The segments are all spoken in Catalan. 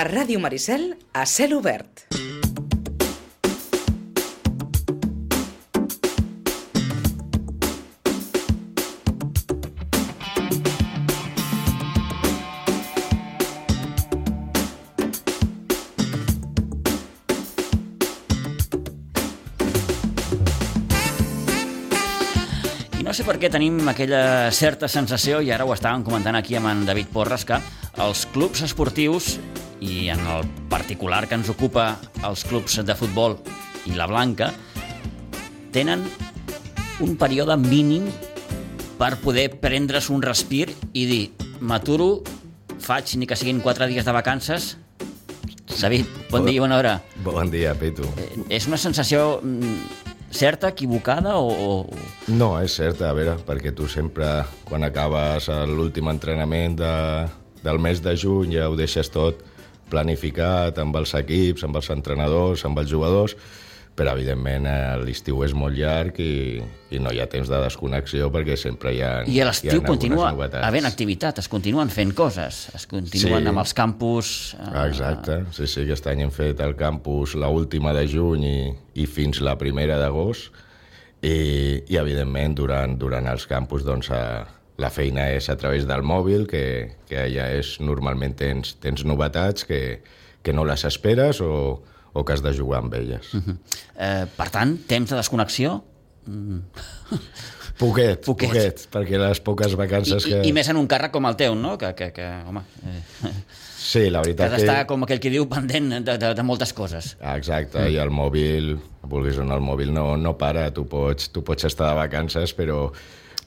A Ràdio Maricel, a cel obert. No sé per què tenim aquella certa sensació, i ara ho estàvem comentant aquí amb en David Porres, que els clubs esportius, i en el particular que ens ocupa els clubs de futbol i la Blanca, tenen un període mínim per poder prendre's un respir i dir, m'aturo, faig ni que siguin quatre dies de vacances. David, bon dia i bona hora. Bon dia, Pitu. Eh, És una sensació mm, certa, equivocada o... o... No, és cert, a veure, perquè tu sempre, quan acabes l'últim entrenament de, del mes de juny, ja ho deixes tot planificat amb els equips, amb els entrenadors, amb els jugadors, però evidentment eh, l'estiu és molt llarg i, i no hi ha temps de desconnexió perquè sempre hi ha I a l'estiu continua novetats. havent activitat, es continuen fent coses, es continuen Sí. amb els campus... eh, Exacte, sí, sí, aquest any hem fet el campus la última de juny i, i fins la primera d'agost i, i evidentment durant, durant els campus doncs, a, la feina és a través del mòbil que, que ja és normalment tens, tens novetats que, que no les esperes o, o que has de jugar amb elles. Mm -hmm. Eh, per tant, temps de desconnexió Poquet, Poquet. poquet, perquè les poques vacances i, que... i més en un càrrec com el teu, no? Que, que, que home, eh, Sí, la que veritat has d'estar, com aquell que diu, pendent de, de, de moltes coses. Ah, Exacte, i el mòbil, vulguis o no, el mòbil no, no para, tu pots, tu pots estar de vacances, però...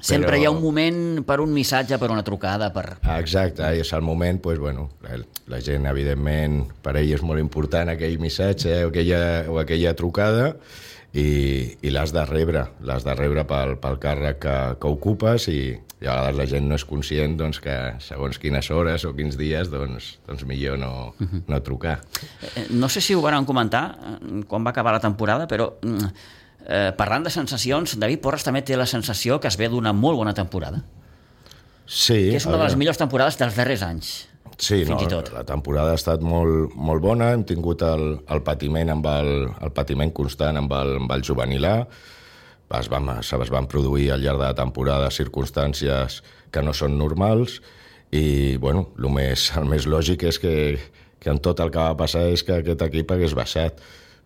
Sempre però... hi ha un moment per un missatge, per una trucada, per... Ah, Exacte, i és el moment, doncs, bueno, la, la gent, evidentment, per ell és molt important aquell missatge o aquella, o aquella trucada, i, i l'has de rebre, l'has de rebre pel, pel càrrec que, que ocupes i, i a vegades la gent no és conscient doncs, que segons quines hores o quins dies doncs, doncs millor no, no trucar. Eh, No sé si ho van comentar eh, quan va acabar la temporada, però mm, eh, parlant de sensacions, David Porres també té la sensació que es ve d'una molt bona temporada, Sí, que és una de les millors temporades dels darrers anys. Sí, no, la temporada ha estat molt, molt bona, hem tingut el, el patiment amb el, el patiment constant amb el, amb el juvenil A, es van, se es van produir al llarg de la temporada circumstàncies que no són normals. I bueno, el més, el més lògic és que, que en tot el que va passar és que aquest equip hagués baixat.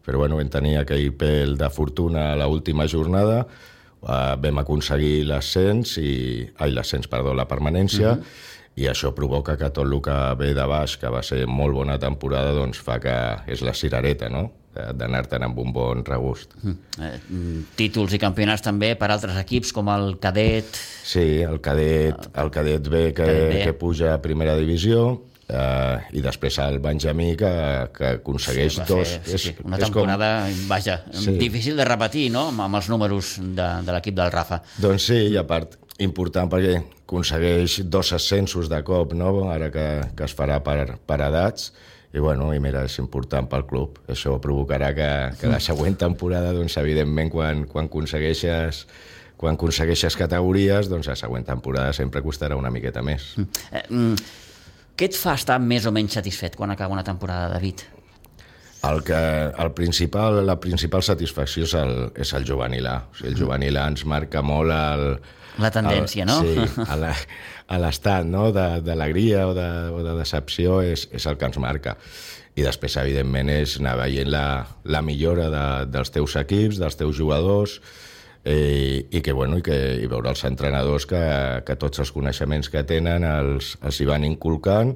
Però bueno, vam tenir aquell pèl de fortuna a l'última jornada, eh, vam aconseguir l'ascens, i, ai, l'ascens, perdó, la permanència, uh -huh. i això provoca que tot el que ve de baix, que va ser molt bona temporada, doncs fa que és la cirereta, no?, d'anar-te'n amb un bon regust. Eh, mm, títols i campionats també per altres equips com el Cadet, Sí, el cadet, el cadet B que, Cadet B. que puja a primera divisió eh, i després el Benjamí que, que aconsegueix va dos... fer, sí, sí, una és temporada, vaja, Sí. difícil de repetir, no?, amb, amb els números de, de l'equip del Rafa. Doncs sí, i a part, important perquè aconsegueix dos ascensos de cop, no? ara que, que es farà per, per edats, i bueno, i mira, és important pel club. Això provocarà que, que la següent temporada, doncs, evidentment, quan, quan aconsegueixes quan aconsegueixes categories, doncs la següent temporada sempre costarà una miqueta més. Eh, mm, què et fa estar més o menys satisfet quan acaba una temporada, David? El que, el principal, la principal satisfacció és el, és el juvenil A. O sigui, el juvenil A ens marca molt el... La tendència, el, no? Sí, a l'estat no? De- d'alegria o, de, o de decepció és, és el que ens marca. I després, evidentment, és anar veient la, la millora de, dels teus equips, dels teus jugadors, eh, i, que, bueno, i, que, i veure els entrenadors que, que tots els coneixements que tenen els, els hi van inculcant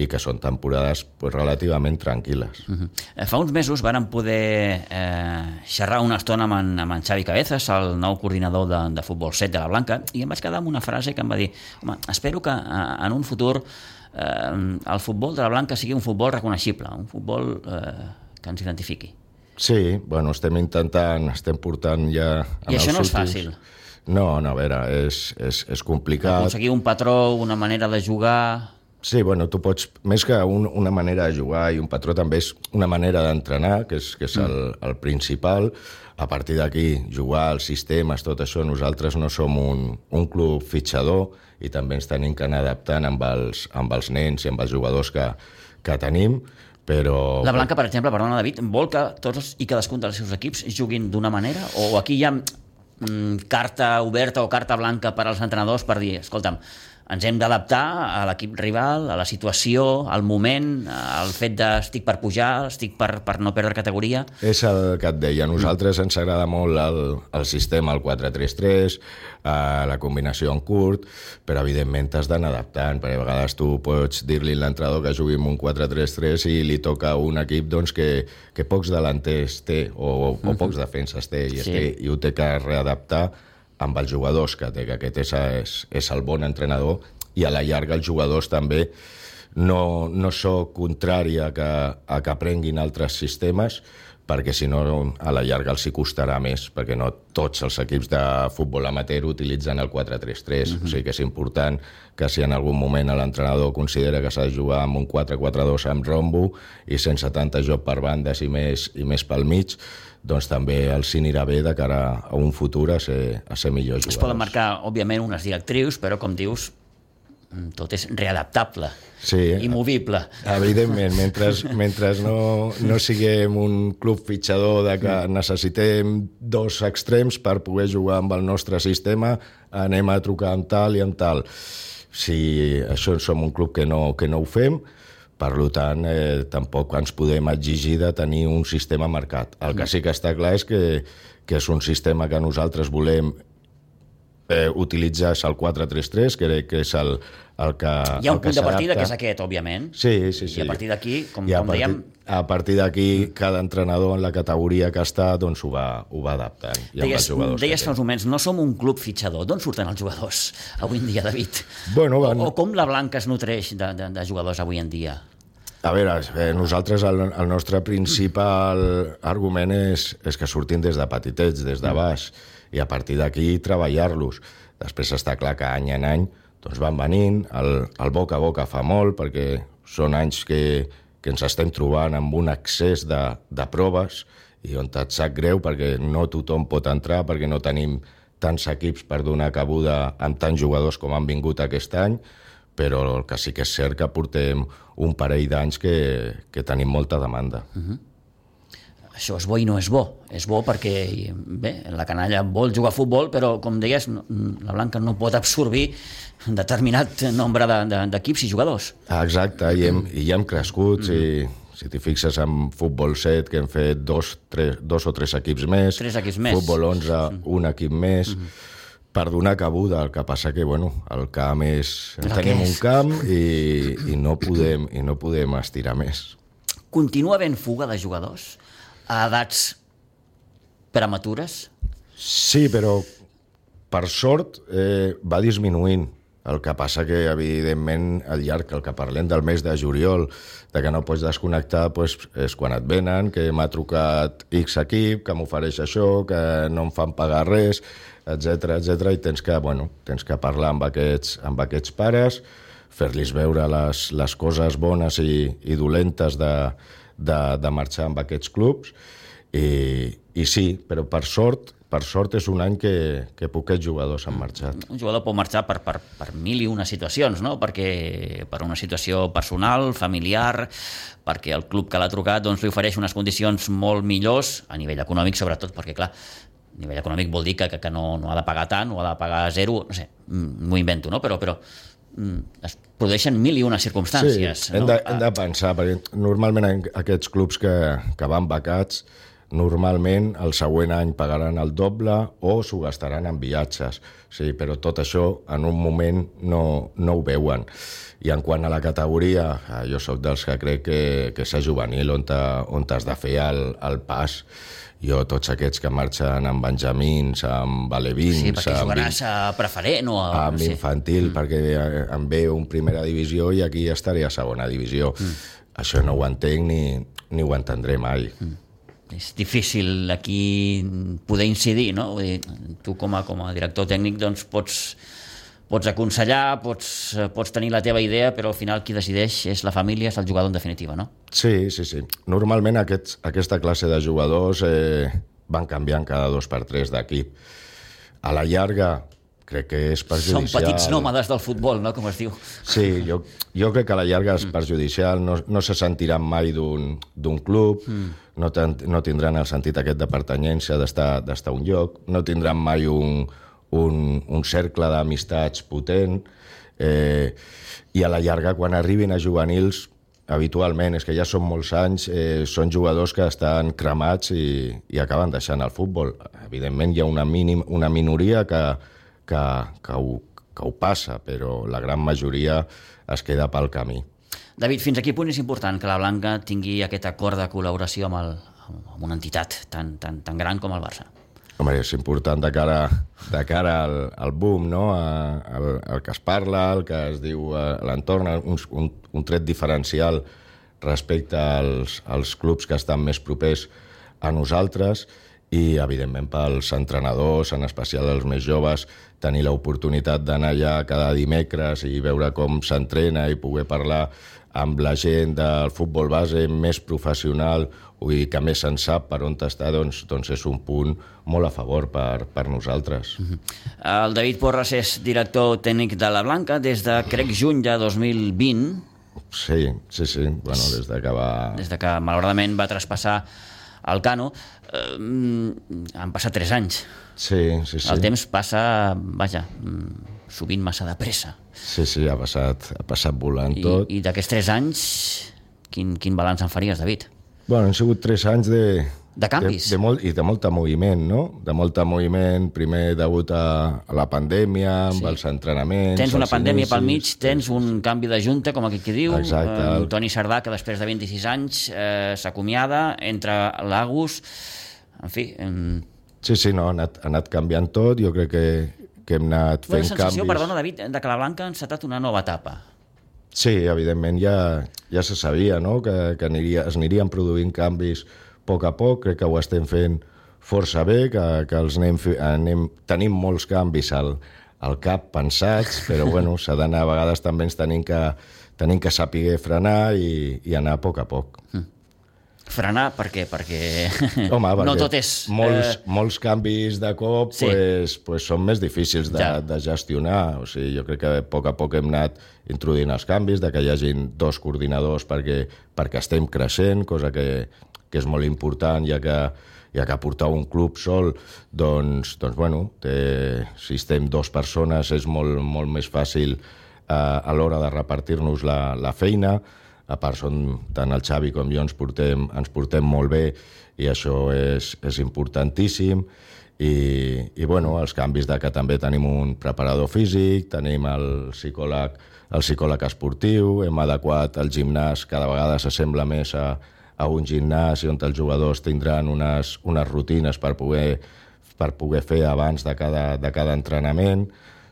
i que són temporades pues, relativament tranquil·les. Uh -huh. eh, fa uns mesos vàrem poder eh, xerrar una estona amb en, amb en Xavi Cabezas, el nou coordinador de, de futbol 7 de la Blanca, i em vaig quedar amb una frase que em va dir home, espero que eh, en un futur eh, el futbol de la Blanca sigui un futbol reconeixible, un futbol eh, que ens identifiqui. Sí, bueno, estem intentant, estem portant ja... I això no és fàcil. No, no, a veure, és, és, és complicat. Aconseguir un patró, una manera de jugar... Sí, bueno, tu pots, més que un, una manera de jugar i un patró també és una manera d'entrenar, que és, que és el, el principal. A partir d'aquí, jugar, els sistemes, tot això, nosaltres no som un, un club fitxador i també ens tenim que anar adaptant amb els, amb els nens i amb els jugadors que, que tenim, però... La Blanca, per exemple, perdona, David, vol que tots i cadascun dels seus equips juguin d'una manera? O aquí hi ha mm, carta oberta o carta blanca per als entrenadors per dir, escolta'm, ens hem d'adaptar a l'equip rival, a la situació, al moment, al fet de estic per pujar, estic per, per no perdre categoria. És el que et deia. A nosaltres ens agrada molt el, el sistema, el 4-3-3, eh, la combinació en curt, però evidentment t'has d'anar adaptant, perquè a vegades tu pots dir-li a l'entrenador que jugui amb un 4-3-3 i li toca un equip doncs, que, que pocs delanters té o, o pocs defenses té i, Sí. sí. i ho té que readaptar amb els jugadors que que aquest és, és, és el bon entrenador i a la llarga els jugadors també no, no sóc contrari a que, a que aprenguin altres sistemes perquè si no a la llarga els hi costarà més, perquè no tots els equips de futbol amateur utilitzen el 4-3-3, o sigui que és important que si en algun moment l'entrenador considera que s'ha de jugar amb un 4-4-2 amb rombo i sense tanta joc per bandes i més, i més pel mig, doncs també els anirà bé de cara a un futur a ser, a ser millors Es jugadors. poden marcar, òbviament, unes directrius, però, com dius, mm, tot és readaptable Sí. i movible. Evidentment, mentre, mentre no, no siguem un club fitxador de que necessitem dos extrems per poder jugar amb el nostre sistema, anem a trucar amb tal i amb tal. Si això som un club que no, que no ho fem, per tant, eh, tampoc ens podem exigir de tenir un sistema marcat. El que sí que està clar és que, que és un sistema que nosaltres volem eh, utilitzar és el 4-3-3, que, que és el, el que Hi ha un punt de partida que és aquest, òbviament. Sí, sí, sí. I a partir d'aquí, com, I a com partir, dèiem, A partir d'aquí, cada entrenador en la categoria que està, doncs ho va, ho va adaptant. I deies, jugadors deies fa uns moments, no som un club fitxador. D'on surten els jugadors avui en dia, David? Bueno, van, O, o com la Blanca es nutreix de, de, de jugadors avui en dia? A veure, eh, nosaltres el, el nostre principal argument és, és que surtin des de petitets, des de baix, i a partir d'aquí treballar-los. Després està clar que any en any doncs van venint, el, el boca a boca fa molt, perquè són anys que, que ens estem trobant amb un excés de, de proves i on et sap greu perquè no tothom pot entrar, perquè no tenim tants equips per donar cabuda amb tants jugadors com han vingut aquest any, però el que sí que és cert que portem un parell d'anys que, que tenim molta demanda. Això és bo i no és bo. És bo perquè, bé, la canalla vol jugar a futbol, però, com deies, la Blanca no pot absorbir un determinat nombre de- de- d'equips i jugadors. Exacte, i hem, i hem crescut, si, si t'hi fixes en futbol 7, que hem fet dos, tres, dos o tres equips més, Tres equips més. futbol 11, un equip més, per donar cabuda, el que passa que, bueno, el camp és... El tenim és. un camp i, i, no podem, i no podem estirar més. Continua havent fuga de jugadors a edats prematures? Sí, però per sort eh, va disminuint. El que passa que, evidentment, al llarg, el que parlem del mes de juliol, de que no pots desconnectar, pues, és quan et venen, que m'ha trucat X equip, que m'ofereix això, que no em fan pagar res, etc etc i tens que, bueno, tens que parlar amb aquests, amb aquests pares, fer-los veure les, les coses bones i, i dolentes de, de, de marxar amb aquests clubs, i, i sí, però per sort, per sort és un any que, que poquets jugadors han marxat. Un jugador pot marxar per, per, per mil i una situacions, no? perquè per una situació personal, familiar, perquè el club que l'ha trucat doncs, li ofereix unes condicions molt millors, a nivell econòmic sobretot, perquè clar, nivell econòmic vol dir que, que, que no, no ha de pagar tant, o ha de pagar zero, no sé, mm, m'ho invento, no? però, però mm, es produeixen mil i una circumstàncies. Sí, hem no? de, hem de pensar, perquè normalment en aquests clubs que, que van becats, normalment el següent any pagaran el doble o s'ho gastaran en viatges. Sí, però tot això en un moment no, no ho veuen. I en quant a la categoria, eh, jo sóc dels que crec que, que és juvenil on, te, on t'has de fer el, el pas. Jo, tots aquests que marxen amb benjamins, amb alevins... Sí, perquè amb jugaràs a preferent o a... amb no sé. infantil, mm. perquè eh, em ve un primera divisió i aquí estaré a segona divisió. Mm. Això no ho entenc ni, ni ho entendré mai. Mm. és difícil aquí poder incidir, no? Vull dir, tu com a, com a director tècnic doncs pots, pots aconsellar, pots, eh, pots tenir la teva idea, però al final qui decideix és la família, és el jugador en definitiva, no? Sí, sí, sí. Normalment aquests, aquesta classe de jugadors eh, van canviant cada dos per tres d'equip. A la llarga, crec que és Són perjudicial. petits nòmades del futbol, no?, com es diu. Sí, jo, jo crec que a la llarga és perjudicial, no, no se sentiran mai d'un club, mm. no, ten, no tindran el sentit aquest de pertanyència, d'estar d'estar a un lloc, no tindran mai un, un, un cercle d'amistats potent, eh, i a la llarga, quan arribin a juvenils, habitualment, és que ja són molts anys, eh, són jugadors que estan cremats i, i acaben deixant el futbol. Evidentment hi ha una, mínim, una minoria que, que, que, ho, que ho passa, però la gran majoria es queda pel camí. David, fins a quin punt és important que la Blanca tingui aquest acord de col·laboració amb, el, amb una entitat tan, tan, tan gran com el Barça? Home, és important de cara, de cara al, al boom, no? A, al, al que es parla, el que es diu a l'entorn, un, un, un tret diferencial respecte als, als clubs que estan més propers a nosaltres i, evidentment, pels entrenadors, en especial els més joves, tenir l'oportunitat d'anar allà cada dimecres i veure com s'entrena i poder parlar amb la gent del futbol base més professional i que més se'n sap per on està, doncs, doncs és un punt molt a favor per, per nosaltres. Mm -hmm. El David Porras és director tècnic de la Blanca des de, crec, juny de 2020. Sí, sí, sí. Bueno, des de que va... Des de que, malauradament, va traspassar el Cano. Eh, han passat tres anys. Sí, sí, sí. El temps passa, vaja, sovint massa de pressa. Sí, sí, ha passat, ha passat volant I, tot. I d'aquests tres anys, quin, quin balanç en faries, David? Bueno, han sigut tres anys de... De canvis. De, de molt, I de molta moviment, no? De molta moviment, primer degut a, a la pandèmia, amb Sí. els entrenaments... Tens una pandèmia pel mig, inicis, tens un canvi de junta, com aquell que diu, Exacte. eh, Toni Sardà, que després de 26 anys eh, s'acomiada, entra l'Agus, en fi... Eh, Sí, sí, no, ha anat, ha anat canviant tot, jo crec que, que hem anat fent sensació, canvis... perdona, David, de que la Blanca ha encetat una nova etapa. Sí, evidentment ja, ja se sabia no? que, que aniria, es anirien produint canvis a poc a poc, crec que ho estem fent força bé, que, que els anem, anem, tenim molts canvis al, al cap pensats, però bueno, s'ha d'anar, a vegades també ens tenim que, tenim que saber frenar i, i anar a poc a poc. Frenar, per què? Perquè, Home, perquè no tot és... Molts, eh, molts canvis de cop Sí. pues, pues són més difícils de, Ja. de gestionar. O sigui, jo crec que a poc a poc hem anat introduint els canvis, de que hi hagin dos coordinadors perquè, perquè estem creixent, cosa que, que és molt important, ja que, ja que portar un club sol, doncs, doncs bueno, té, si estem dues persones és molt, molt més fàcil eh, a l'hora de repartir-nos la, la feina, a part són, tant el Xavi com jo ens portem, ens portem molt bé i això és, és importantíssim i, i bueno, els canvis de que també tenim un preparador físic, tenim el psicòleg, el psicòleg esportiu, hem adequat el gimnàs, cada vegada s'assembla més a, a un gimnàs i on els jugadors tindran unes, unes rutines per poder, per poder fer abans de cada, de cada entrenament.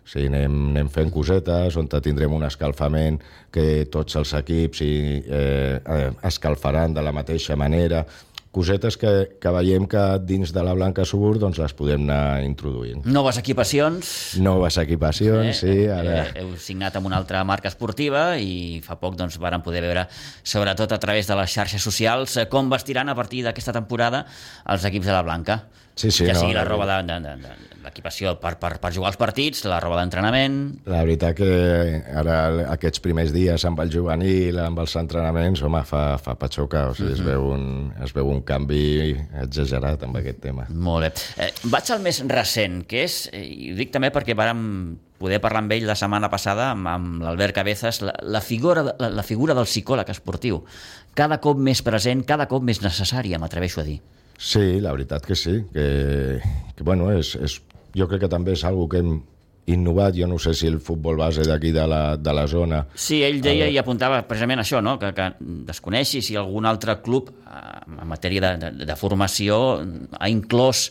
Sigui, anem, anem fent cosetes on tindrem un escalfament que tots els equips i, eh, eh, escalfaran de la mateixa manera. Cosetes que, que veiem que dins de la Blanca Subur doncs, les podem anar introduint. Noves equipacions, Noves equipacions, sí, ara... Eh, heu signat amb una altra marca esportiva i fa poc doncs, varen poder veure, sobretot a través de les xarxes socials, eh, com vestiran a partir d'aquesta temporada els equips de la Blanca. Sí, sí, ja no, sigui la roba de, de, de, de l'equipació per, per, per jugar als partits, la roba d'entrenament... La veritat que ara aquests primers dies amb el juvenil, amb els entrenaments, home, fa, fa patxoca, o sigui, es, veu un, es veu un canvi exagerat amb aquest tema. Molt bé. Eh, vaig al més recent, que és, eh, i ho dic també perquè vàrem poder parlar amb ell la setmana passada, amb, amb l'Albert Cabezas, la, la, figura, la, la figura del psicòleg esportiu. Cada cop més present, cada cop més necessària, m'atreveixo a dir. Sí, la veritat que sí, que, que bueno, és, és, jo crec que també és algo que hem innovat, jo no sé si el futbol base d'aquí de, la, de la zona Sí, ell deia i apuntava precisament això, no? que, que desconeixi si algun altre club eh, en matèria de, de, de formació ha inclòs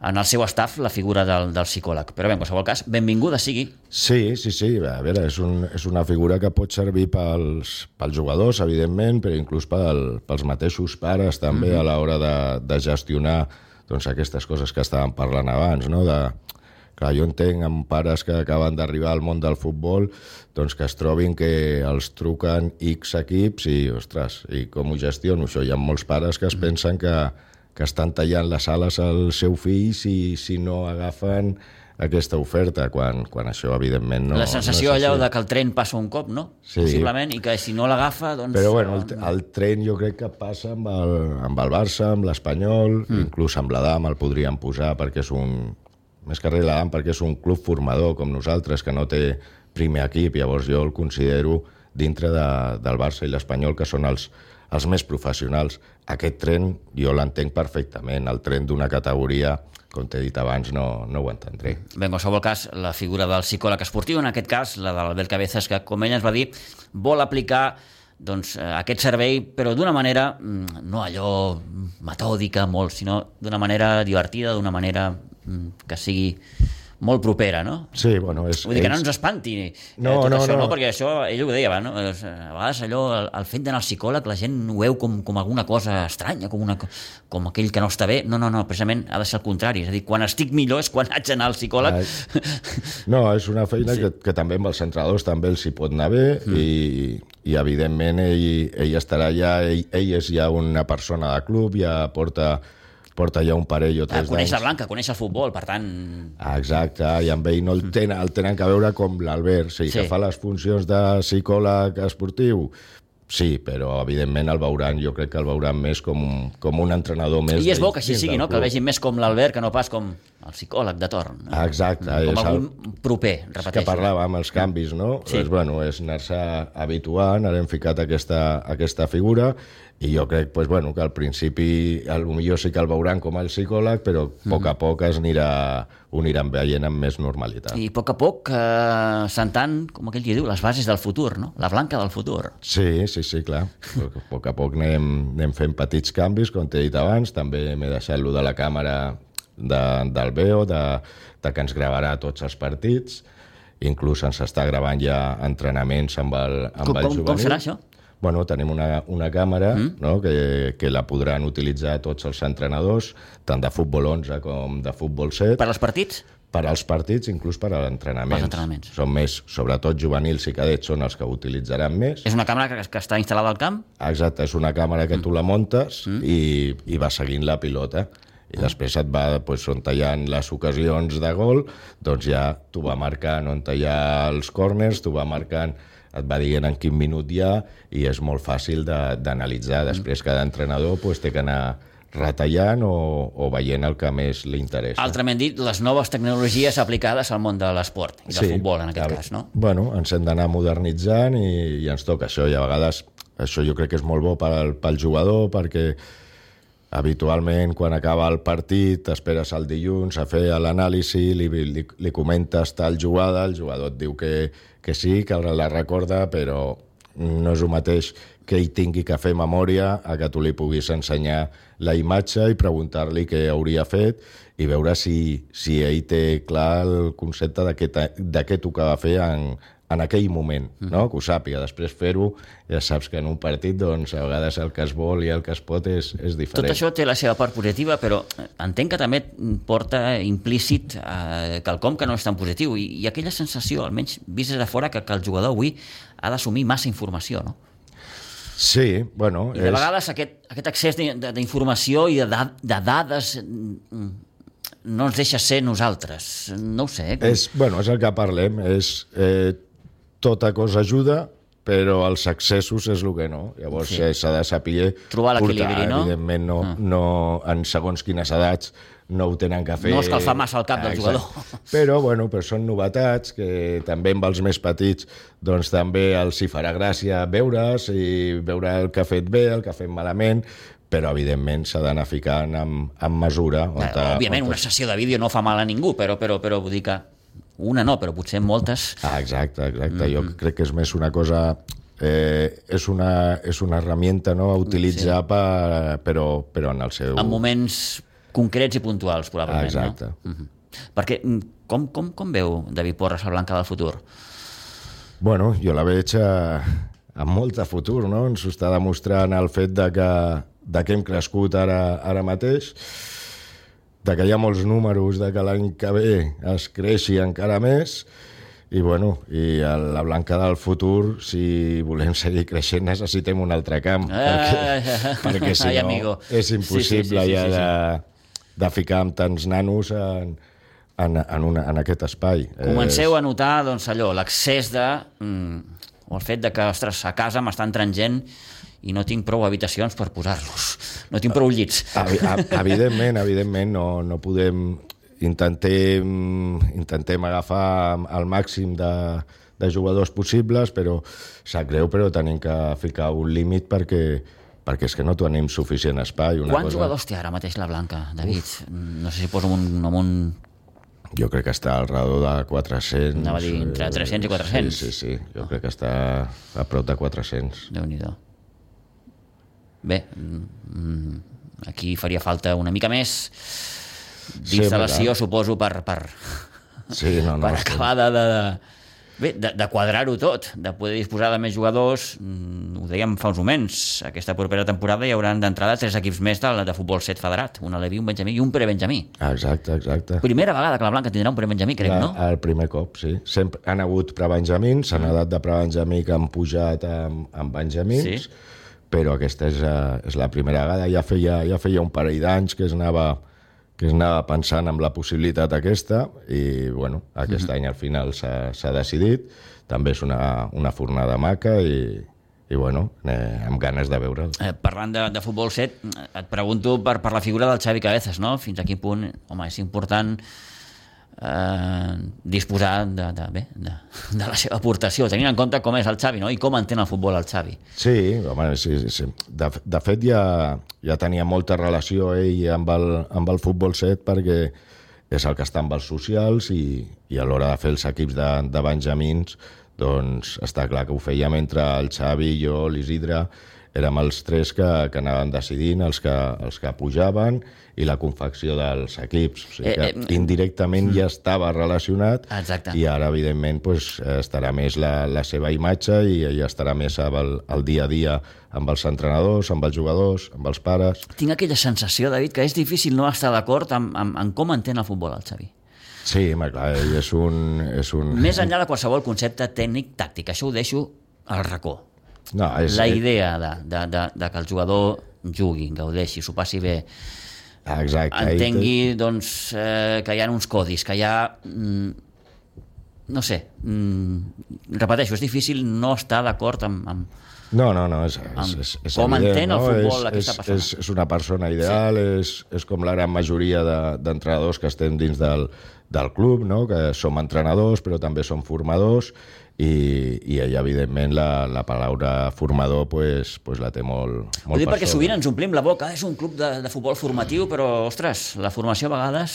en el seu staff la figura del, del psicòleg. Però bé, en qualsevol cas, benvinguda sigui. Sí, sí, sí, a veure, és, un, és una figura que pot servir pels, pels jugadors, evidentment, però inclús pel, pels mateixos pares també a l'hora de, de gestionar doncs, aquestes coses que estàvem parlant abans, no? de, clar, jo entenc amb pares que acaben d'arribar al món del futbol doncs que es trobin que els truquen X equips i, ostres, i com ho gestiono això? Hi ha molts pares que es pensen que, que estan tallant les ales al seu fill si, si no agafen aquesta oferta, quan, quan això, evidentment, no... la sensació no allò de que el tren passa un cop, no? Sí. Possiblement, i que si no l'agafa, doncs... Però bueno, el, el tren jo crec que passa amb el, amb el Barça, amb l'Espanyol, mm. inclús amb l'Adam el podríem posar perquè és un... Més que res l'Adam perquè és un club formador com nosaltres, que no té primer equip, llavors jo el considero dintre de, del Barça i l'Espanyol, que són els, els més professionals. Aquest tren jo l'entenc perfectament, el tren d'una categoria, com t'he dit abans, no, no ho entendré. Bé, en qualsevol cas, la figura del psicòleg esportiu, en aquest cas, la d'Albert Cabezas, que, com ell ens va dir, vol aplicar doncs, eh, aquest servei, però d'una manera, mm, no allò metòdica molt, sinó d'una manera divertida, d'una manera mm, que sigui molt propera, no? Sí, bueno, és... Vull dir que no ens espanti eh, No, tot no, això, no. no. Perquè això, ell ho deia, va, no? Eh, A vegades allò, el, el fet d'anar al psicòleg, la gent ho veu com, com alguna cosa estranya, com, una, co- com aquell que no està bé. No, no, no, precisament ha de ser el contrari. És a dir, quan estic millor és quan haig d'anar al psicòleg. No, és una feina sí. que, que també amb els entrenadors també els hi pot anar bé mm. i, i evidentment ell, ell estarà allà, ell, ell és ja una persona de club, ja porta, porta ja un parell o Ah, tres coneix la d'anys. Blanca, coneix el futbol, per tant... Ah, Exacte, i amb ell no el tenen, el tenen que veure com l'Albert, sí, Sí. sí, que fa les funcions de psicòleg esportiu, Sí, però evidentment el veuran, jo crec que el veuran més com un, com un entrenador més... I és bo que així sigui, no? Que el vegin més com l'Albert que no pas com el psicòleg de torn. Ah, Exacte, Com és el- algun proper, És repeteixo. que parlàvem els canvis, no? Sí. És, bueno, és anar-se habituant, ara hem ficat aquesta, aquesta figura i jo crec pues, bueno, que al principi a lo millor sí que el veuran com el psicòleg, però a poc a poc es anirà, ho aniran veient amb més normalitat. I a poc a poc eh, sentant, com aquell que diu, les bases del futur, no? La blanca del futur. Sí, sí, sí, clar. A poc a poc anem, anem fent petits canvis, com t'he dit abans. També m'he deixat lo de la càmera de, del Beo, de, de que ens gravarà tots els partits. Inclús ens està gravant ja entrenaments amb el, amb Com- el com- com juvenil. serà això? Bueno, tenim una, una càmera mm. no, que, que la podran utilitzar tots els entrenadors, tant de futbol 11 com de futbol 7 Per als partits? per als partits, inclús per a l'entrenament. Entrenaments. Són més, sobretot juvenils i cadets són els que ho utilitzaran més. És una càmera que, que està instal·lada al camp? Exacte, és una càmera que tu la muntes mm. i, i va seguint la pilota. I després et va, doncs, on hi ha les ocasions de gol, doncs ja t'ho va marcant on hi ha els corners, t'ho va marcant, et va dient en quin minut hi ha, i és molt fàcil de- d'analitzar. Després cada entrenador doncs, té que anar retallant o, o veient el que més li interessa. Altrament dit, les noves tecnologies aplicades al món de l'esport i del futbol, en aquest que, cas, no? Bueno, ens hem d'anar modernitzant i, i ens toca això, i a vegades això jo crec que és molt bo pel, pel jugador, perquè habitualment quan acaba el partit t'esperes el dilluns a fer l'anàlisi, li, li, li comentes tal jugada, el jugador et diu que, que sí, que la recorda, però no és el mateix que ell tingui que fer memòria a que tu li puguis ensenyar la imatge i preguntar-li què hauria fet i veure si, si ell té clar el concepte de què, de què tocava fer en, en aquell moment, no? que ho sàpiga. Després fer-ho, ja saps que en un partit doncs, a vegades el que es vol i el que es pot és, és diferent. Tot això té la seva part positiva, però entenc que també porta implícit eh, quelcom que no és tan positiu i, i aquella sensació, almenys vist des de fora, que, que el jugador avui ha d'assumir massa informació, no? Sí, bueno... I de vegades aquest, aquest accés d'informació i de, da- de dades mm, no ens deixa ser nosaltres. No ho sé. eh? És, bueno, és el que parlem, és eh, tota cosa ajuda, però els excessos és el que no. Llavors Sí. sí. s'ha de saber Trobar l'equilibri, no? Evidentment, no, Ah. no, en segons quines edats no ho tenen que fer. No escalfar massa el cap del Exacte. jugador. Però, bueno, però són novetats que també amb els més petits doncs també els hi farà gràcia veure's i veure el que ha fet bé, el que ha fet malament, però evidentment s'ha d'anar ficant amb, amb mesura. On Òbviament, una sessió de vídeo no fa mal a ningú, però, però, però vull dir que una no, però potser moltes... Ah, exacte, exacte. Mm -hmm. Jo crec que és més una cosa... Eh, és, una, és una herramienta no, a utilitzar, sí. per, però, però en el seu... en moments concrets i puntuals, probablement. Ah, exacte. No? Mhm. Perquè mm, com, com, com veu David Porres la Blanca del futur? Bueno, jo la veig eh, amb molt de futur, no? Ens ho està demostrant el fet de que, de que hem crescut ara, ara mateix, de que hi ha molts números, de que l'any que ve es creixi encara més, i bueno, i a la blanca del futur, si volem seguir creixent, necessitem un altre camp, perquè, perquè si Ai, no amigo. és Sí, sí, sí, impossible sí, ja sí, sí. de, de ficar amb tants nanos en, en, en, una, en aquest espai. Comenceu a notar doncs, allò, l'accés de... Mm, o el fet de que, ostres, a casa m'està entrant gent i no tinc prou habitacions per posar-los. No tinc prou llits. Evidentment, evidentment, no, no podem... Intentem, intentem agafar el màxim de, de jugadors possibles, però sap greu, però tenim que ficar un límit perquè, perquè és que no tenim suficient espai. Una Quants cosa... jugadors té ara mateix la Blanca, David? No sé si poso un, amb un... Jo crec que està al redor de 400. Anava a dir entre 300 i 400. Sí, sí, sí. Jo crec que està a prop de 400. déu nhi Bé, mm, aquí faria falta una mica més d'instal·lació, clar. suposo, per, per, Sí, no, no. per acabar de, de, bé, de, de quadrar-ho tot, de poder disposar de més jugadors. Mm, Ho dèiem fa uns moments, aquesta propera temporada hi hauran d'entrada tres equips més de, de futbol set federat, un aleví, un benjamí i un prebenjamí. Exacte, exacte. Primera vegada que la Blanca tindrà un prebenjamí, crec, La- no? El primer cop, sí. Sempre han hagut prebenjamins, s'han edat de prebenjamí que han pujat amb, amb benjamins, Sí. Però aquesta és, eh, és la primera vegada. Ja feia, ja feia un parell d'anys que es anava que es anava pensant en la possibilitat aquesta i, bueno, aquest Mhm. any al final s'ha s'ha decidit. També és una, una fornada maca i, i bueno, eh, amb ganes de veure'l. Eh, parlant de, de futbol set, et pregunto per, per la figura del Xavi Cabezas, no? Fins a quin punt, home, és important eh, disposar de, de, bé, de, de la seva aportació, tenint en compte com és el Xavi, no? I com entén el futbol el Xavi. Sí, home, sí, sí. De, de fet ja, ja tenia molta relació ell amb el, amb el futbol set perquè és el que està amb els socials i, i a l'hora de fer els equips de, de benjamins doncs està clar que ho fèiem entre el Xavi, jo, l'Isidre, érem els tres que, que anaven decidint, els que, els que pujaven i la confecció dels equips. O sigui que Eh, eh, indirectament ja estava relacionat Exacte. i ara, evidentment, pues, estarà més la, la seva imatge i ella estarà més el, el dia a dia amb els entrenadors, amb els jugadors, amb els pares. Tinc aquella sensació, David, que és difícil no estar d'acord amb, amb, amb com entén el futbol el Xavi. Sí, home, clar, és un... És un... Més enllà de qualsevol concepte tècnic-tàctic, això ho deixo al racó. No, és, La idea de, de, de, de que el jugador jugui, gaudeixi, s'ho passi bé, Ah, Exacte. entengui doncs, eh, que hi ha uns codis, que hi ha... Mm, no sé, mm, repeteixo, és difícil no estar d'acord amb, amb... No, no, no, és, és, és, és com evident, entén el no? futbol és, aquesta persona. És, és una persona ideal, sí. és, és com la gran majoria de- d'entrenadors que estem dins del, del club, no? que som entrenadors però també som formadors i, i ell, evidentment, la, la paraula formador pues, pues la té molt, Ho molt dic per perquè sobre. sovint ens omplim la boca, és un club de, de futbol formatiu, però, ostres, la formació a vegades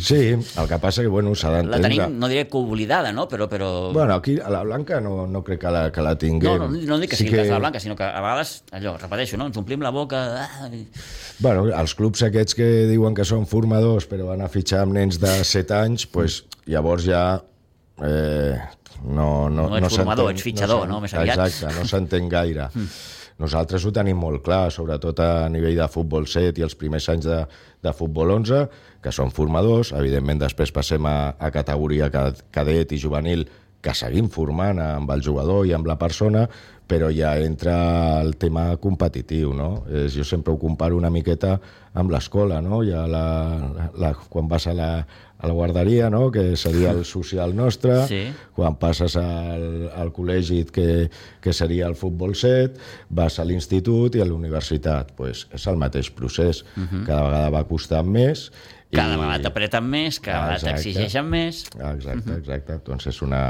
Sí, el que passa que bueno, s'ha la d'entendre... tenim, no diré que oblidada, no? Però, però... Bueno, aquí a la Blanca no, no crec que la, que la tinguem. no, no, no dic que sigui el cas de la Blanca, sinó que a vegades, allò, repeteixo, no? ens omplim la boca... Ah, Bueno, els clubs aquests que diuen que són formadors però van a fitxar amb nens de 7 anys, pues, llavors ja eh, no, no, No ets formador, s'entén- ets fitxador, s'en- no? Més aviat. Exacte, no s'entén gaire. Nosaltres ho tenim molt clar, sobretot a nivell de futbol 7 i els primers anys de, de futbol 11, que són formadors. Evidentment, després passem a, a categoria ca- cadet i juvenil, que seguim formant amb el jugador i amb la persona, però ja entra el tema competitiu, no? És, jo sempre ho comparo una miqueta amb l'escola, no? Ja la, la, quan vas a la, a la guarderia, no? que seria el social nostre, Sí. quan passes al, al col·legi que, que seria el futbol 7, vas a l'institut i a la universitat. Pues és el mateix procés. Uh -huh. Cada vegada va costant més. Cada vegada t'apreten més, cada vegada Exacte. t'exigeixen més... Ah, Exacte, exacte. Doncs és una,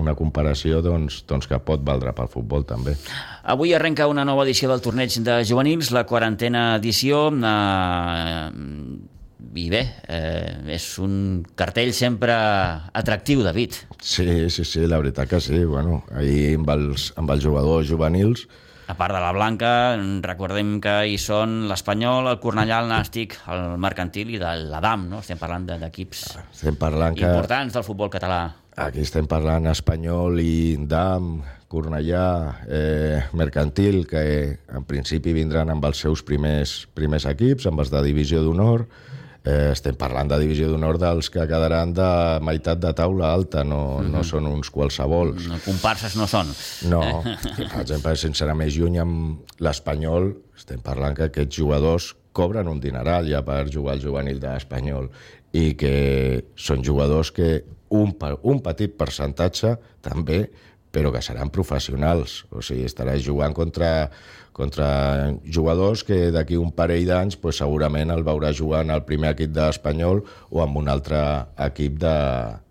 una comparació doncs, doncs que pot valdre pel futbol també. Avui arrenca una nova edició del torneig de juvenils, la quarantena edició. Eh, I bé, eh, és un cartell sempre atractiu, David. Sí, sí, sí, la veritat que sí. Bueno, ahir amb els, amb els jugadors juvenils A part de la Blanca, recordem que hi són l'Espanyol, el Cornellà, el Nàstic, el Mercantil i de l'Adam, no? Estem parlant de- d'equips estem parlant que... importants del futbol català. Aquí estem parlant espanyol i DAM, Cornellà, eh, Mercantil, que en principi vindran amb els seus primers, primers equips, amb els de divisió d'honor. Eh, estem parlant de divisió d'honor dels que quedaran de meitat de taula alta, no, no són uns qualsevols. No, comparses no són. No, per exemple, sense anar més lluny amb l'Espanyol, estem parlant que aquests jugadors cobren un dineral ja per jugar al juvenil de l'Espanyol i que són jugadors que un, un petit percentatge també però que seran professionals. O sigui, estaràs jugant contra, contra jugadors que d'aquí un parell d'anys pues, segurament el veurà jugant al primer equip d'Espanyol o amb un altre equip de,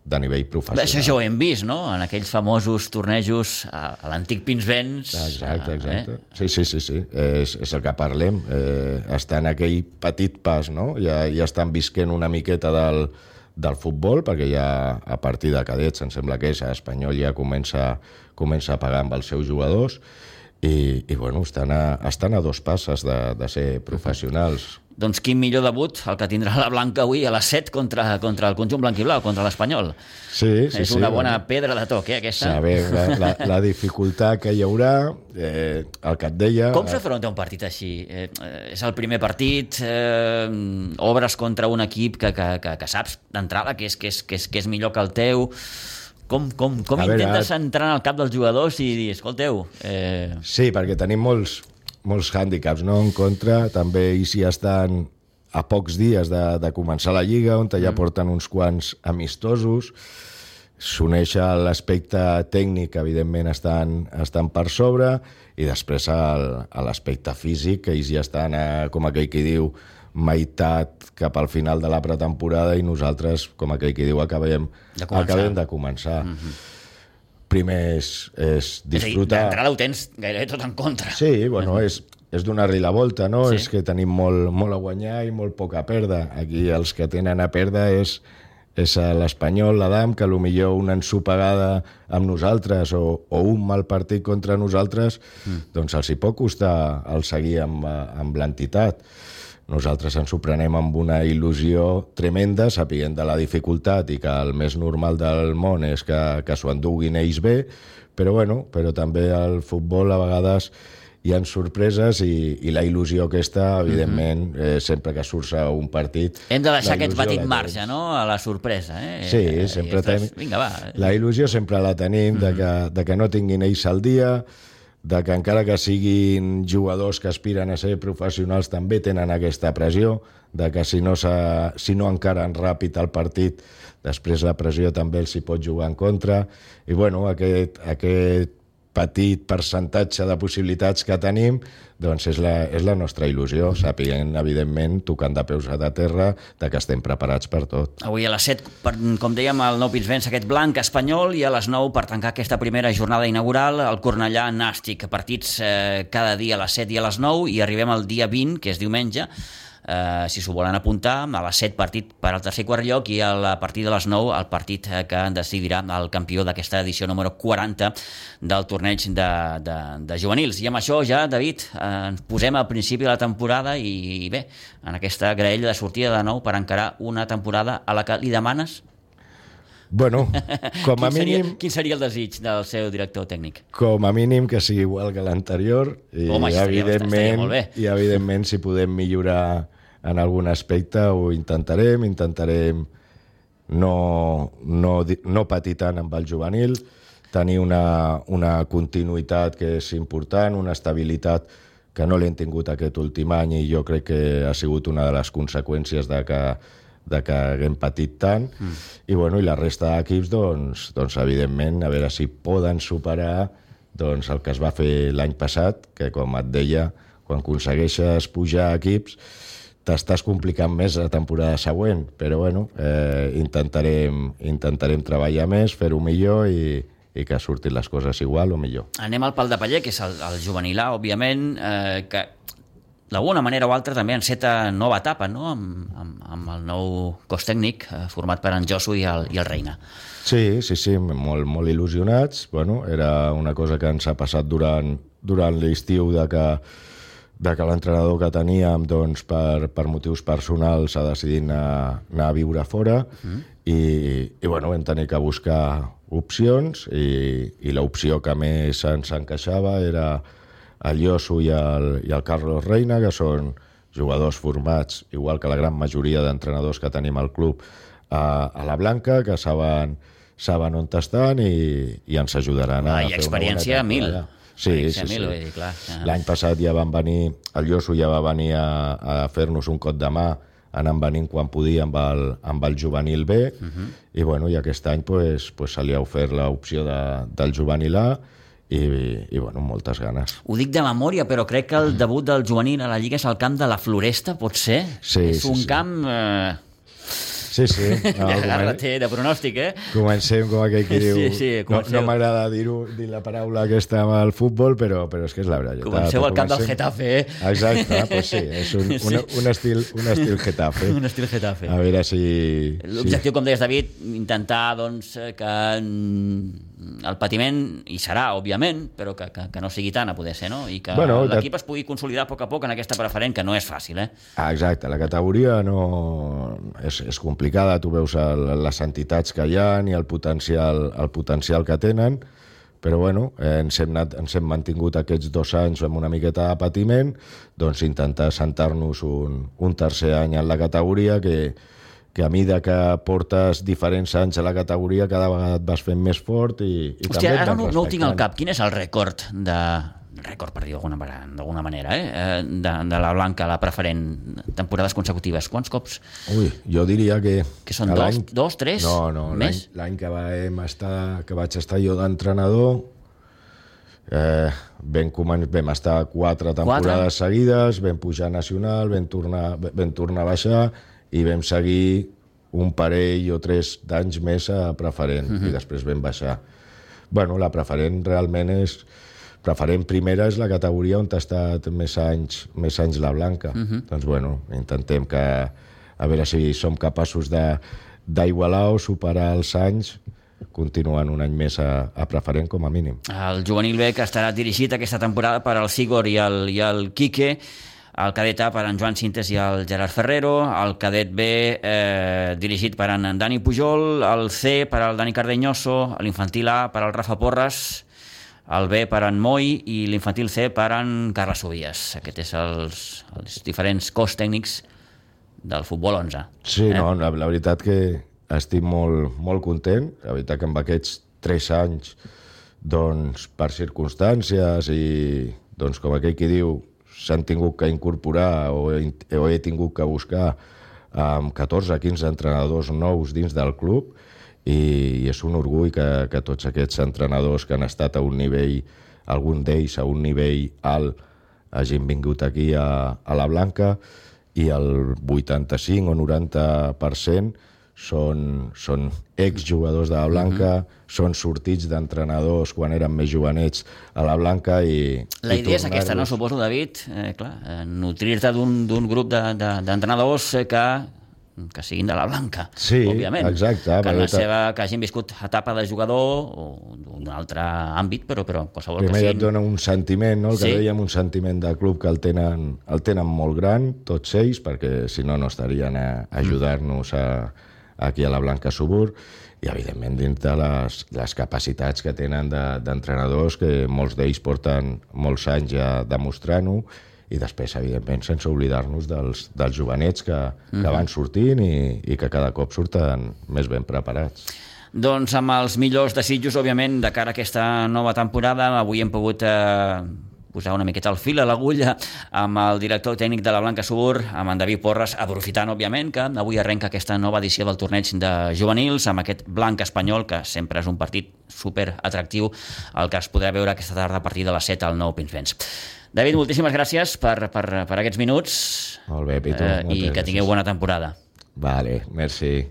de nivell professional. Això ja ho hem vist, no?, en aquells famosos tornejos a, a l'antic Pinsbens. Exacte, exacte. Eh? Sí, sí, sí, sí. És, és el que parlem. Eh, està en aquell petit pas, no? Ja, ja estan visquent una miqueta del, del futbol, perquè ja a partir de cadets, em sembla que és, Espanyol ja comença, comença a pagar amb els seus jugadors, i, i bueno, estan a, estan a dos passes de, de ser professionals. Doncs quin millor debut el que tindrà la Blanca avui a les 7 contra, contra el conjunt blanc i blau, contra l'Espanyol. Sí, sí, És sí, una bona bueno. pedra de toc, eh, aquesta. Saber la, la, la dificultat que hi haurà, eh, el que et deia... Com s'afronta un partit així? Eh, és el primer partit, eh, obres contra un equip que, que, que, que saps d'entrada que és, que, és, que, és, que és millor que el teu. Com, com, com A veure, intentes ara- entrar en el cap dels jugadors i dir, escolteu, eh, Sí, perquè tenim molts, molts hàndicaps no? en contra, també i si estan a pocs dies de, de començar la Lliga, on ja porten uns quants amistosos, s'uneix a l'aspecte tècnic, evidentment estan, estan per sobre, i després al- a l'aspecte físic, que ells ja estan, a, com aquell qui diu, meitat cap al final de la pretemporada i nosaltres, com aquell qui diu, acabem De començar. acabem de començar. Mm -hmm. Primer és, és és a dir, disfrutar... ho tens gairebé tot en contra. Sí, bueno, és, és donar-li la volta, no? Sí. És que tenim molt, molt a guanyar i molt poc a perdre. Aquí els que tenen a perdre és, és l'Espanyol, l'Adam, que millor una ensopegada amb nosaltres o, o un mal partit contra nosaltres, mm. doncs els hi pot costar el seguir amb, amb l'entitat. Nosaltres ens ho prenem amb una il·lusió tremenda, sapient de la dificultat i que el més normal del món és que, que s'ho enduguin ells bé, però, bueno, però també al futbol a vegades hi han sorpreses i, i la il·lusió aquesta, evidentment, eh, sempre que surt a un partit... Hem de deixar aquest petit marge, no?, a la sorpresa. Eh? Sí, Eh, sempre tenim... Vinga, va. La il·lusió sempre la tenim, de, que, de que no tinguin ells al dia, de que encara que siguin jugadors que aspiren a ser professionals també tenen aquesta pressió, de que si no, si no encaren ràpid el partit, després la pressió també els hi pot jugar en contra. I bueno, aquest, aquest petit percentatge de possibilitats que tenim doncs és la, és la nostra il·lusió, sapient, evidentment, tocant de peus a de terra, de que estem preparats per tot. Avui a les 7, per, com dèiem, el Nou Pinsbens, aquest blanc espanyol, i a les 9, per tancar aquesta primera jornada inaugural, el Cornellà Nàstic. Partits eh, cada dia a les 7 i a les 9, i arribem al dia 20, que és diumenge, eh, si s'ho volen apuntar, a les 7 partit per al tercer quart lloc i a, la, partir de les 9 el partit eh, que decidirà el campió d'aquesta edició número 40 del torneig de, de, de juvenils. I amb això ja, David, eh, ens posem al principi de la temporada i, i bé, en aquesta graella de sortida de nou per encarar una temporada a la que li demanes Bueno, com a quin, seria, mínim, quin seria el desig del seu director tècnic? com a mínim que sigui igual que l'anterior i Home, estaria- evidentment, i evidentment si podem millorar en algun aspecte ho intentarem, intentarem no, no, no patir tant amb el juvenil, tenir una, una continuïtat que és important, una estabilitat que no l'hem tingut aquest últim any i jo crec que ha sigut una de les conseqüències de que, de que haguem patit tant mm. i, bueno, i la resta d'equips doncs, doncs evidentment a veure si poden superar doncs, el que es va fer l'any passat que com et deia quan aconsegueixes pujar a equips t'estàs complicant més la temporada següent, però bueno, eh, intentarem, intentarem treballar més, fer-ho millor i, i que surtin les coses igual o millor. Anem al pal de paller, que és el, el juvenilà, òbviament, eh, que d'alguna manera o altra també enceta nova etapa, no?, amb, amb, amb el nou cos tècnic eh, format per en Josu i el, i el Reina. Sí, sí, sí, molt, molt il·lusionats. Bueno, era una cosa que ens ha passat durant, durant l'estiu de que, de que l'entrenador que teníem doncs, per, per motius personals ha decidit anar, anar a viure fora mm. i, i bueno, vam tenir que buscar opcions i, i l'opció que més ens encaixava era el Josu i el, i el Carlos Reina, que són jugadors formats, igual que la gran majoria d'entrenadors que tenim al club, a, a la Blanca, que saben, saben on estan i, i ens ajudaran a Ah, i fer una bona experiència, mil. Sí, sí, sí. que- L'any passat ja van venir, el Josu ja va venir a, a fer-nos un cot de mà, anant venint quan podia amb el, amb el juvenil B, uh Mhm. -huh. i, bueno, i aquest any pues, pues, se li ha ofert l'opció de, del juvenil A, i, i bueno, moltes ganes. Ho dic de memòria, però crec que el debut del juvenil a la Lliga és al camp de la Floresta, pot ser? Sí, és sí, un sí. camp... Eh... Sí, sí. No, comen- garra-té, de pronòstic, eh? Comencem, com aquell qui diu... Sí, sí, no comenceu. no m'agrada dir-ho, dir la paraula aquesta amb el futbol, però, però és que és la veritat. Comenceu al camp del Getafe, eh? Exacte, pues sí, és un, Sí. un, un, estil, un estil Getafe. Un estil Getafe. A veure si... L'objectiu, com deies, David, intentar doncs, eh, que mm, el patiment hi serà, òbviament, però que, que, que no sigui tant a poder ser, no? I que Bueno, de- l'equip es pugui consolidar a poc a poc en aquesta preferent, que no és fàcil, eh? Ah, exacte, la categoria no... és, és complicada, tu veus el, les entitats que hi ha i el potencial, el potencial que tenen, però bueno, eh, ens, hem anat, ens hem mantingut aquests dos anys amb una miqueta de patiment, doncs intentar sentar-nos un, un tercer any en la categoria que, que a mida que portes diferents anys a la categoria cada vegada et vas fent més fort i, i Hòstia, també et ara vas no, no ho tinc al cap. Quin és el rècord de rècord, per dir d'alguna manera, eh? eh? De, de la Blanca, la preferent, temporades consecutives. Quants cops? Ui, jo diria que... Que són dos, dos, tres? No, no, l'any que, vam estar, que vaig estar jo d'entrenador eh, vam, vam estar quatre temporades Quatre? seguides, vam pujar a nacional, vam tornar, vam tornar a baixar i vam seguir un parell o tres d'anys més a preferent Mhm. i després vam baixar. Bueno, la preferent realment és... Preferent primera és la categoria on ha estat més anys, més anys la Blanca. Mhm. Doncs bueno, intentem que... A veure si som capaços de d'igualar o superar els anys continuant un any més a, a preferent com a mínim. El juvenil B que estarà dirigit aquesta temporada per al Sigor i el, i el Quique, el cadet A per en Joan Cintes i el Gerard Ferrero, el cadet B eh, dirigit per en Dani Pujol, el C per al Dani Cardeñoso, l'infantil A per al Rafa Porres, el B per en Moi i l'infantil C per en Carles Subies. Aquests és els, els diferents cos tècnics del futbol 11. Sí, eh? no, la, la veritat que estic molt, molt content. La veritat que amb aquests tres anys, doncs, per circumstàncies i, doncs, com aquell qui diu, s'han tingut que incorporar o o he tingut que buscar amb 14-15 entrenadors nous dins del club i, i és un orgull que, que tots aquests entrenadors que han estat a un nivell, algun d'ells a un nivell alt, hagin vingut aquí a, a la Blanca i el 85 o 90% són, són exjugadors de la Blanca, uh -huh. són sortits d'entrenadors quan eren més jovenets a la Blanca i... La i idea és aquesta, no? Suposo, David, eh, clar, eh, nutrir-te d'un grup d'entrenadors de, d'entrenadors eh, que que siguin de la Blanca, Sí, òbviament. exacte, Que, la seva, que hagin viscut etapa de jugador o d'un altre àmbit, però, però qualsevol Primer que et siguin... dona un sentiment, no? el que Sí. dèiem, un sentiment de club que el tenen, el tenen molt gran, tots ells, perquè si no, no estarien a ajudar-nos a, aquí a la Blanca Subur, i evidentment dins de les, les capacitats que tenen de- d'entrenadors, que molts d'ells porten molts anys ja demostrant-ho, i després, evidentment, sense oblidar-nos dels, dels jovenets que, que van sortint i, i que cada cop surten més ben preparats. Doncs amb els millors desitjos, òbviament, de cara a aquesta nova temporada. Avui hem pogut eh, posar una miqueta el fil a l'agulla amb el director tècnic de la Blanca Subur, amb en David Porres, aprofitant, òbviament, que avui arrenca aquesta nova edició del torneig de juvenils amb aquest blanc espanyol, que sempre és un partit super atractiu, el que es podrà veure aquesta tarda a partir de les 7 al Nou Pinsbens. David, moltíssimes gràcies per, per, per aquests minuts Molt bé, Pitu. eh, i que tingueu bona temporada. Vale, merci.